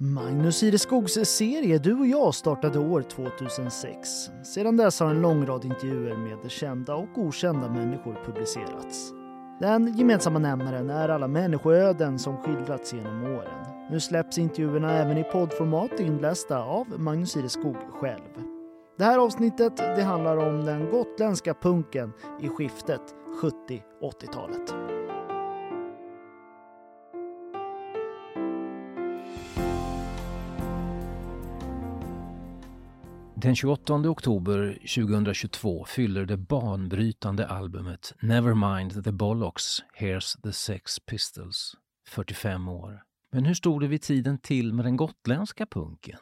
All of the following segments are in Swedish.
Magnus Ireskogs serie Du och jag startade år 2006. Sedan dess har en lång rad intervjuer med kända och okända människor publicerats. Den gemensamma nämnaren är alla människoöden som skildrats genom åren. Nu släpps intervjuerna även i poddformat inlästa av Magnus Ireskog själv. Det här avsnittet det handlar om den gotländska punken i skiftet 70-80-talet. Den 28 oktober 2022 fyller det banbrytande albumet Nevermind the Bollocks, Here's the Sex Pistols 45 år. Men hur stod det vid tiden till med den gotländska punken?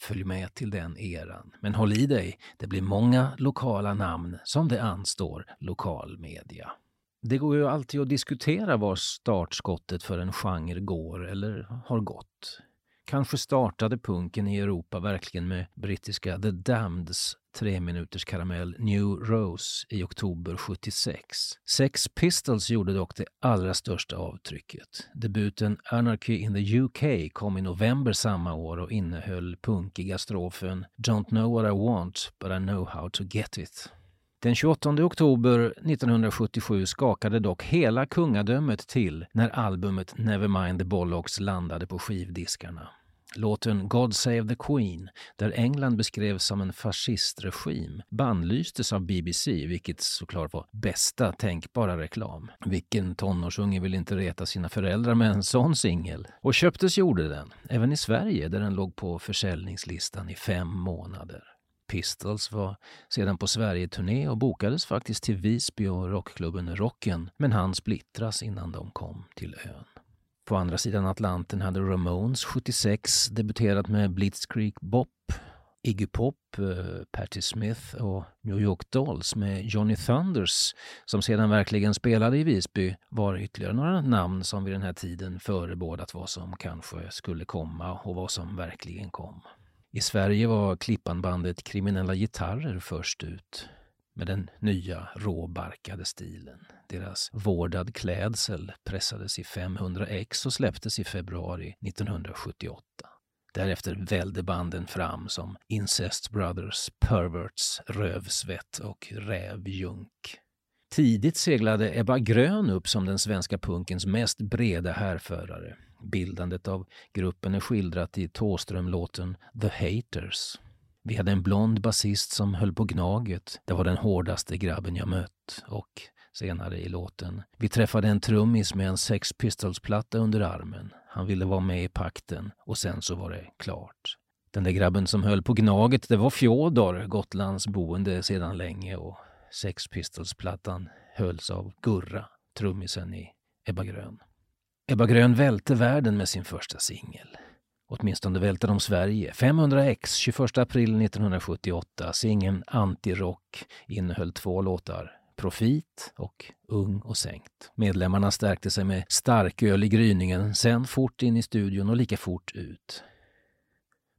Följ med till den eran. Men håll i dig, det blir många lokala namn som det anstår lokalmedia. Det går ju alltid att diskutera var startskottet för en genre går eller har gått. Kanske startade punken i Europa verkligen med brittiska The Damneds tre minuters karamell New Rose i oktober 76. Sex Pistols gjorde dock det allra största avtrycket. Debuten Anarchy in the UK kom i november samma år och innehöll punkiga strofen Don't know what I want but I know how to get it. Den 28 oktober 1977 skakade dock hela kungadömet till när albumet Nevermind the Bollocks landade på skivdiskarna. Låten God Save the Queen, där England beskrevs som en fascistregim, bannlystes av BBC, vilket såklart var bästa tänkbara reklam. Vilken tonårsunge vill inte reta sina föräldrar med en sån singel? Och köptes gjorde den, även i Sverige där den låg på försäljningslistan i fem månader. Pistols var sedan på Sverige-turné och bokades faktiskt till Visby och rockklubben Rocken, men han splittras innan de kom till ön. På andra sidan Atlanten hade Ramones 76 debuterat med Blitzkrieg Bop, Iggy Pop, uh, Patti Smith och New York Dolls med Johnny Thunders som sedan verkligen spelade i Visby var ytterligare några namn som vid den här tiden förebådat vad som kanske skulle komma och vad som verkligen kom. I Sverige var Klippanbandet Kriminella Gitarrer först ut med den nya råbarkade stilen. Deras vårdad klädsel pressades i 500 ex och släpptes i februari 1978. Därefter välde banden fram som Incest Brothers, Perverts, Rövsvett och Rävjunk. Tidigt seglade Ebba Grön upp som den svenska punkens mest breda härförare. Bildandet av gruppen är skildrat i Tåström-låten The Haters. Vi hade en blond basist som höll på Gnaget. Det var den hårdaste grabben jag mött. Och senare i låten. Vi träffade en trummis med en Sex Pistols-platta under armen. Han ville vara med i pakten och sen så var det klart. Den där grabben som höll på Gnaget, det var Fjodor, Gotlands boende sedan länge och Sex Pistols-plattan hölls av Gurra, trummisen i Ebba Grön. Ebba Grön välte världen med sin första singel. Åtminstone välte de Sverige. 500 x 21 april 1978. Singeln Antirock innehöll två låtar. Profit och Ung och sänkt. Medlemmarna stärkte sig med starköl i gryningen, sen fort in i studion och lika fort ut.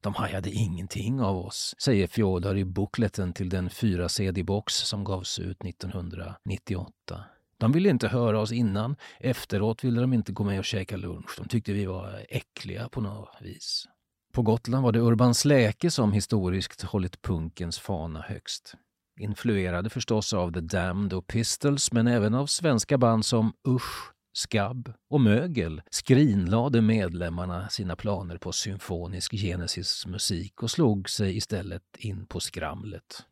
De hajade ingenting av oss, säger Fjodor i bookleten till den 4 CD-box som gavs ut 1998. De ville inte höra oss innan. Efteråt ville de inte gå med och käka lunch. De tyckte vi var äckliga på något vis. På Gotland var det Urban Släke som historiskt hållit punkens fana högst. Influerade förstås av The Damned och Pistols men även av svenska band som Usch, Skabb och Mögel skrinlade medlemmarna sina planer på symfonisk Genesis musik och slog sig istället in på skramlet.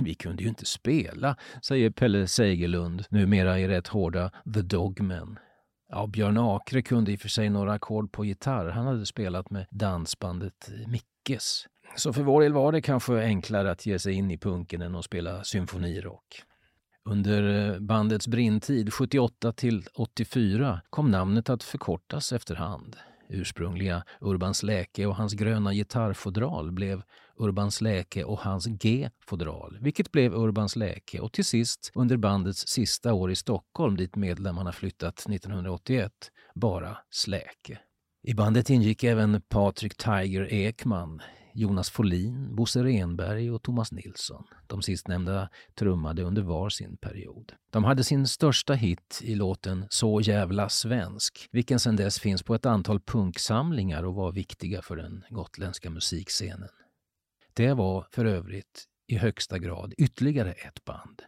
Vi kunde ju inte spela, säger Pelle Segerlund, numera i rätt hårda The Dogmen. Ja, Björn Akre kunde i och för sig några ackord på gitarr. Han hade spelat med dansbandet Mickes. Så för vår del var det kanske enklare att ge sig in i punken än att spela symfonirock. Under eh, bandets brintid 78 till 84 kom namnet att förkortas efterhand. Ursprungliga Urbans Läke och hans gröna gitarrfodral blev Urbans Läke och hans G-fodral, vilket blev Urbans Läke och till sist, under bandets sista år i Stockholm dit medlemmarna flyttat 1981, bara Släke. I bandet ingick även Patrik Tiger Ekman. Jonas Folin, Bosse Renberg och Thomas Nilsson. De sistnämnda trummade under var sin period. De hade sin största hit i låten Så jävla svensk, vilken sedan dess finns på ett antal punksamlingar och var viktiga för den gotländska musikscenen. Det var för övrigt i högsta grad ytterligare ett band.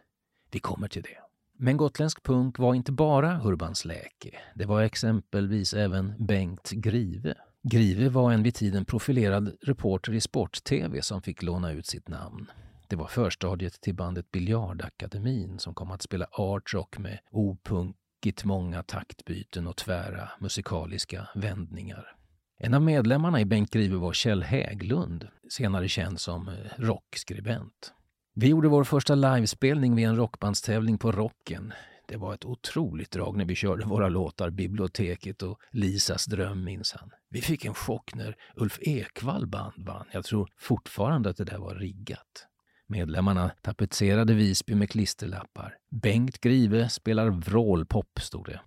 Vi kommer till det. Men gotländsk punk var inte bara Urbans Läke. Det var exempelvis även Bengt Grive. Grive var en vid tiden profilerad reporter i sport-tv som fick låna ut sitt namn. Det var förstadiet till bandet Biljardakademin som kom att spela artrock med opunkigt många taktbyten och tvära musikaliska vändningar. En av medlemmarna i Bengt Grive var Kjell Häglund, senare känd som eh, rockskribent. Vi gjorde vår första livespelning vid en rockbandstävling på Rocken. Det var ett otroligt drag när vi körde våra låtar Biblioteket och Lisas dröm minns han. Vi fick en chock när Ulf Ekvall band vann. Jag tror fortfarande att det där var riggat. Medlemmarna tapetserade Visby med klisterlappar. Bengt Grive spelar vrålpop, stod det.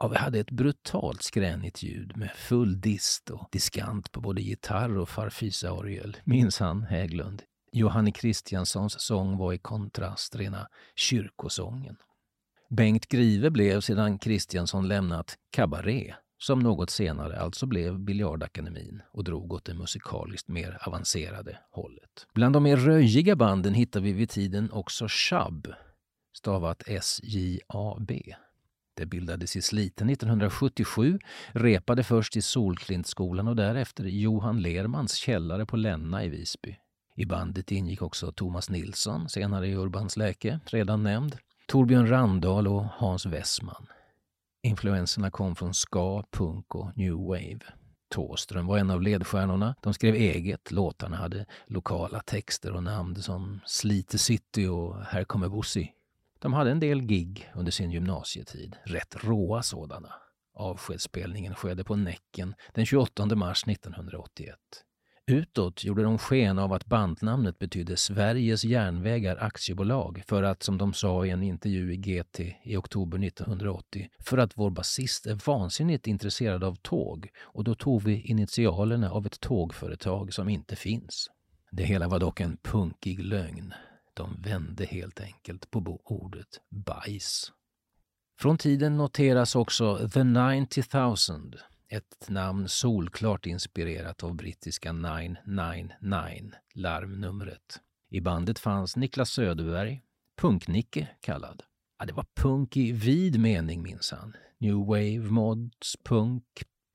Ja, vi hade ett brutalt skränigt ljud med full dist och diskant på både gitarr och farfisa-orgel, minns han Häglund. Johanne Kristianssons sång var i kontrast rena kyrkosången. Bengt Grive blev sedan Kristiansson lämnat Cabaret, som något senare alltså blev Biljardakademin och drog åt det musikaliskt mer avancerade hållet. Bland de mer röjiga banden hittar vi vid tiden också Shab, stavat S-J-A-B. Det bildades i Sliten 1977, repade först i Solklintskolan och därefter i Johan Lermans källare på Länna i Visby. I bandet ingick också Thomas Nilsson, senare i Urbans läke, redan nämnd, Torbjörn Randahl och Hans Wessman. Influenserna kom från ska, punk och new wave. Tåström var en av ledstjärnorna. De skrev eget. Låtarna hade lokala texter och namn som Slite City och Här kommer Bossy. De hade en del gig under sin gymnasietid, rätt råa sådana. Avskedsspelningen skedde på Näcken den 28 mars 1981. Utåt gjorde de sken av att bandnamnet betydde Sveriges järnvägar aktiebolag för att, som de sa i en intervju i GT i oktober 1980, för att vår basist är vansinnigt intresserad av tåg och då tog vi initialerna av ett tågföretag som inte finns. Det hela var dock en punkig lögn. De vände helt enkelt på ordet bajs. Från tiden noteras också The 90 000 ett namn solklart inspirerat av brittiska 999, larmnumret. I bandet fanns Niklas Söderberg, Punk-Nicke kallad. Ja, det var punk i vid mening minsann. New wave, mods, punk,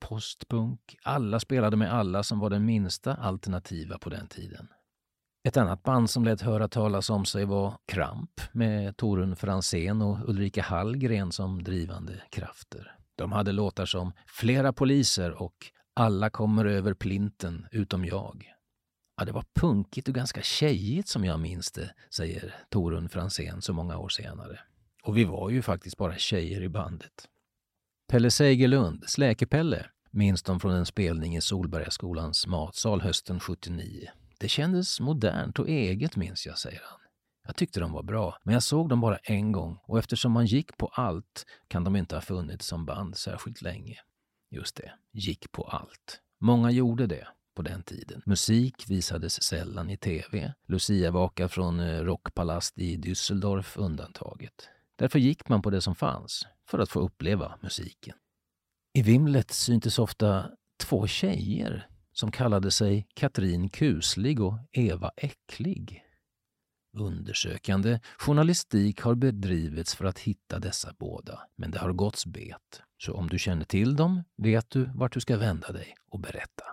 postpunk. Alla spelade med alla som var den minsta alternativa på den tiden. Ett annat band som lät höra talas om sig var Kramp med Torun Fransén och Ulrika Hallgren som drivande krafter. De hade låtar som Flera poliser och Alla kommer över plinten utom jag. Ja, det var punkigt och ganska tjejigt som jag minns det, säger Torun Fransén så många år senare. Och vi var ju faktiskt bara tjejer i bandet. Pelle Segerlund, Släkepelle, minns de från en spelning i Solbergaskolans matsal hösten 79. Det kändes modernt och eget minns jag, säger han. Jag tyckte de var bra, men jag såg dem bara en gång och eftersom man gick på allt kan de inte ha funnits som band särskilt länge. Just det, gick på allt. Många gjorde det på den tiden. Musik visades sällan i tv. Luciavaka från eh, Rockpalast i Düsseldorf undantaget. Därför gick man på det som fanns, för att få uppleva musiken. I vimlet syntes ofta två tjejer som kallade sig Katrin Kuslig och Eva Äcklig. Undersökande journalistik har bedrivits för att hitta dessa båda, men det har gåtts bet. Så om du känner till dem vet du vart du ska vända dig och berätta.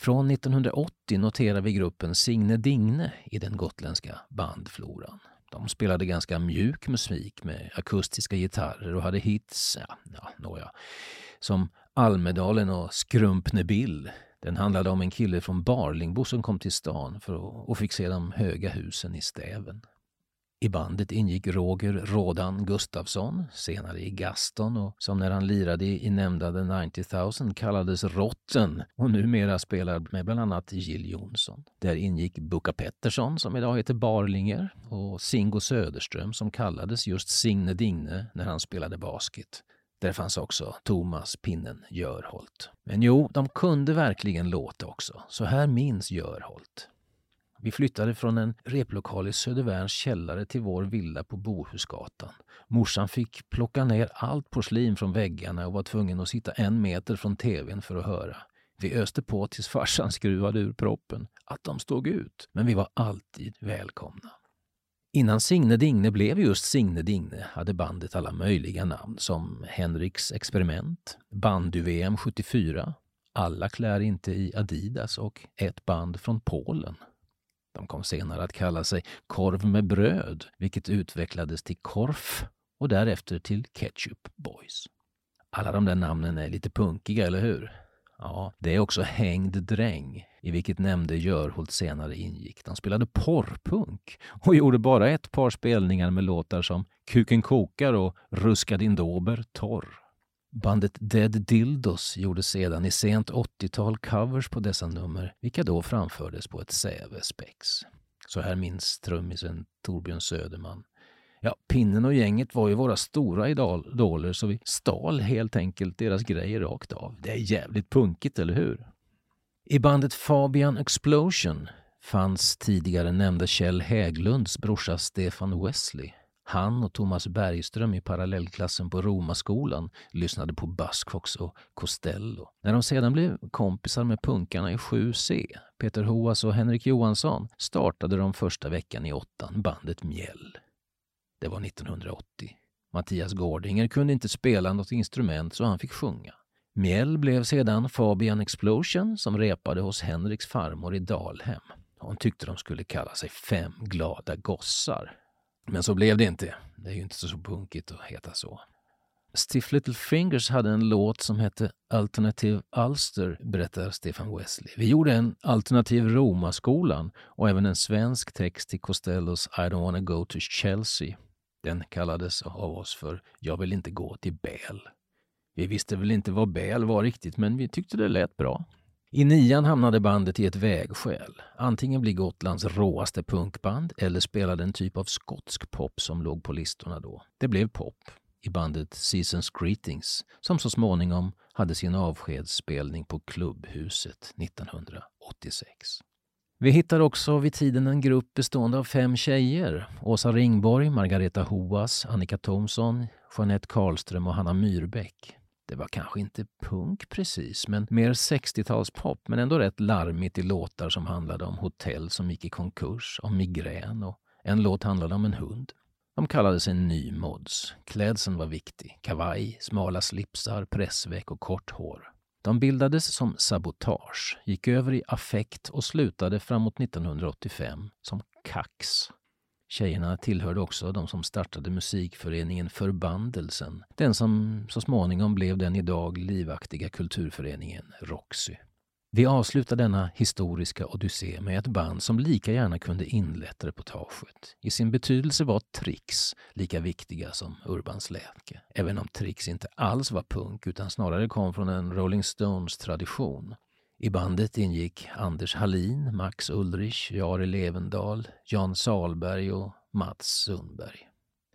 Från 1980 noterar vi gruppen Signe Digne i den gotländska bandfloran. De spelade ganska mjuk musik med akustiska gitarrer och hade hits, ja, ja nåja, som Almedalen och Skrumpne Bill den handlade om en kille från Barlingbo som kom till stan för att, och fick se de höga husen i stäven. I bandet ingick Roger Rådan Gustafsson, senare i Gaston och som när han lirade i nämnda The 90 000 kallades Rotten och numera spelar med bland annat Jill Johnson. Där ingick Buka Pettersson som idag heter Barlinger och Singo Söderström som kallades just Signe Digne när han spelade basket. Där fanns också Thomas Pinnen Görholt. Men jo, de kunde verkligen låta också. Så här minns Görholt. Vi flyttade från en replokal i Södervärns källare till vår villa på Bohusgatan. Morsan fick plocka ner allt porslin från väggarna och var tvungen att sitta en meter från tvn för att höra. Vi öste på tills farsan skruvade ur proppen. Att de stod ut. Men vi var alltid välkomna. Innan Signe Digne blev just Signe Digne hade bandet alla möjliga namn som Henriks experiment, Bandy-VM 74, Alla klär inte i Adidas och ett band från Polen. De kom senare att kalla sig Korv med bröd, vilket utvecklades till Korf och därefter till Ketchup Boys. Alla de där namnen är lite punkiga, eller hur? Ja, det är också Hängd dräng, i vilket nämnde Görhult senare ingick. De spelade porrpunk och gjorde bara ett par spelningar med låtar som Kuken kokar och Ruska din dober torr. Bandet Dead Dildos gjorde sedan i sent 80-tal covers på dessa nummer, vilka då framfördes på ett Sävespex. Så här minns trummisen Torbjörn Söderman. Ja, Pinnen och gänget var ju våra stora idoler så vi stal helt enkelt deras grejer rakt av. Det är jävligt punkigt, eller hur? I bandet Fabian Explosion fanns tidigare nämnde Kjell Häglunds brorsa Stefan Wesley. Han och Thomas Bergström i parallellklassen på Romaskolan lyssnade på Buzzcocks och Costello. När de sedan blev kompisar med punkarna i 7C, Peter Hoas och Henrik Johansson, startade de första veckan i åttan bandet Mjäll. Det var 1980. Mattias Gårdinger kunde inte spela något instrument så han fick sjunga. Mjäll blev sedan Fabian Explosion som repade hos Henriks farmor i Dalhem. Hon tyckte de skulle kalla sig Fem glada gossar. Men så blev det inte. Det är ju inte så punkigt att heta så. Stiff Little Fingers hade en låt som hette Alternative Ulster, berättar Stefan Wesley. Vi gjorde en alternativ Romaskolan och även en svensk text till Costellos I don't wanna go to Chelsea. Den kallades av oss för Jag vill inte gå till Bäl. Vi visste väl inte vad Bäl var riktigt, men vi tyckte det lät bra. I nian hamnade bandet i ett vägskäl. Antingen bli Gotlands råaste punkband eller spela den typ av skotsk pop som låg på listorna då. Det blev pop i bandet Seasons Greetings som så småningom hade sin avskedsspelning på Klubbhuset 1986. Vi hittar också vid tiden en grupp bestående av fem tjejer. Åsa Ringborg, Margareta Hoas, Annika Thomsson, Jeanette Karlström och Hanna Myrbäck. Det var kanske inte punk precis, men mer 60-talspop, men ändå rätt larmigt i låtar som handlade om hotell som gick i konkurs, om migrän och en låt handlade om en hund. De kallade sig Nymods. Klädseln var viktig. Kavaj, smala slipsar, pressväck och kort hår. De bildades som Sabotage, gick över i Affekt och slutade framåt 1985 som Kax. Tjejerna tillhörde också de som startade musikföreningen Förbandelsen, den som så småningom blev den idag livaktiga kulturföreningen Roxy. Vi avslutar denna historiska odyssé med ett band som lika gärna kunde inlett reportaget. I sin betydelse var Trix lika viktiga som Urbans läke, även om Trix inte alls var punk utan snarare kom från en Rolling Stones-tradition. I bandet ingick Anders Hallin, Max Ulrich, Jari Levendal, Jan Salberg och Mats Sundberg.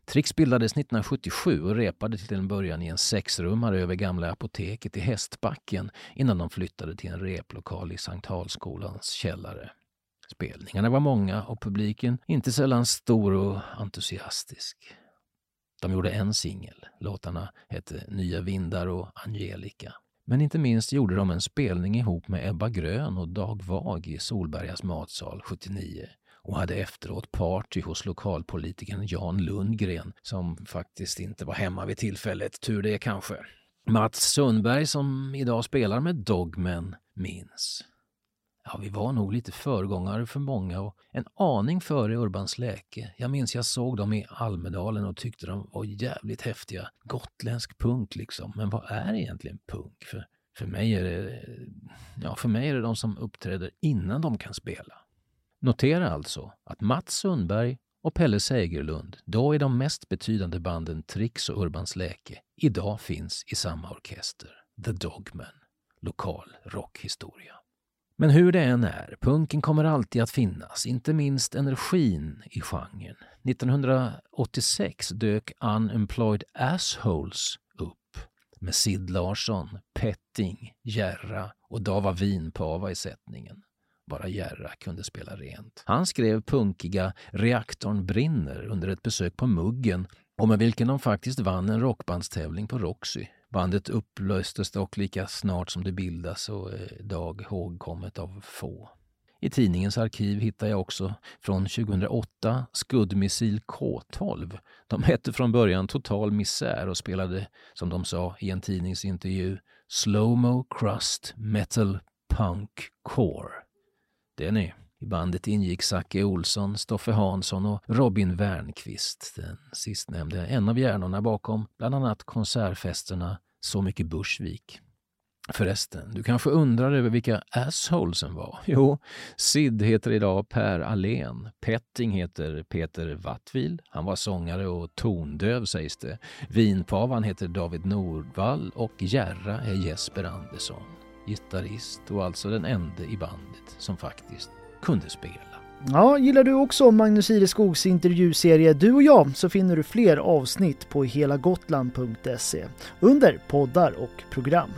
Trix bildades 1977 och repade till en början i en sexrummare över Gamla apoteket i Hästbacken innan de flyttade till en replokal i Sankt Halskolans källare. Spelningarna var många och publiken inte sällan stor och entusiastisk. De gjorde en singel. Låtarna hette Nya vindar och Angelica. Men inte minst gjorde de en spelning ihop med Ebba Grön och Dag Vag i Solbergas matsal 79 och hade efteråt party hos lokalpolitikern Jan Lundgren som faktiskt inte var hemma vid tillfället, tur det kanske. Mats Sundberg som idag spelar med Dogmen minns. Ja, vi var nog lite föregångare för många och en aning före Urbans läke. Jag minns jag såg dem i Almedalen och tyckte de var jävligt häftiga. Gotländsk punk liksom. Men vad är egentligen punk? För, för, mig är det, ja, för mig är det de som uppträder innan de kan spela. Notera alltså att Mats Sundberg och Pelle Segerlund, då i de mest betydande banden Trix och Urbans läke, idag finns i samma orkester, The Dogmen, lokal rockhistoria. Men hur det än är, punken kommer alltid att finnas, inte minst energin i genren. 1986 dök Unemployed Assholes upp. med Sid Larsson, Petting, Gerra och Dava Vinpava i sättningen. Bara Järra kunde spela rent. Han skrev punkiga Reaktorn brinner under ett besök på Muggen och med vilken de faktiskt vann en rockbandstävling på Roxy. Bandet upplöstes dock lika snart som det bildas och eh, är idag ihågkommet av få. I tidningens arkiv hittar jag också från 2008 Skuddmissil K12. De hette från början Total Misär och spelade, som de sa i en tidningsintervju, Slowmo Crust Metal Punk Core. Det ni. I bandet ingick Zacke Olsson, Stoffe Hansson och Robin Wernqvist. Den sistnämnde en av hjärnorna bakom bland annat konsertfesterna Så mycket Bursvik. Förresten, du kanske undrar över vilka assholesen var? Jo, Sid heter idag Per Allén. Petting heter Peter Wattvil. Han var sångare och tondöv sägs det. Vinpavan heter David Nordvall och Järra är Jesper Andersson. Gitarrist och alltså den enda i bandet som faktiskt kunde spela. Ja, gillar du också Magnus Ireskogs intervjuserie Du och jag så finner du fler avsnitt på helagotland.se under poddar och program.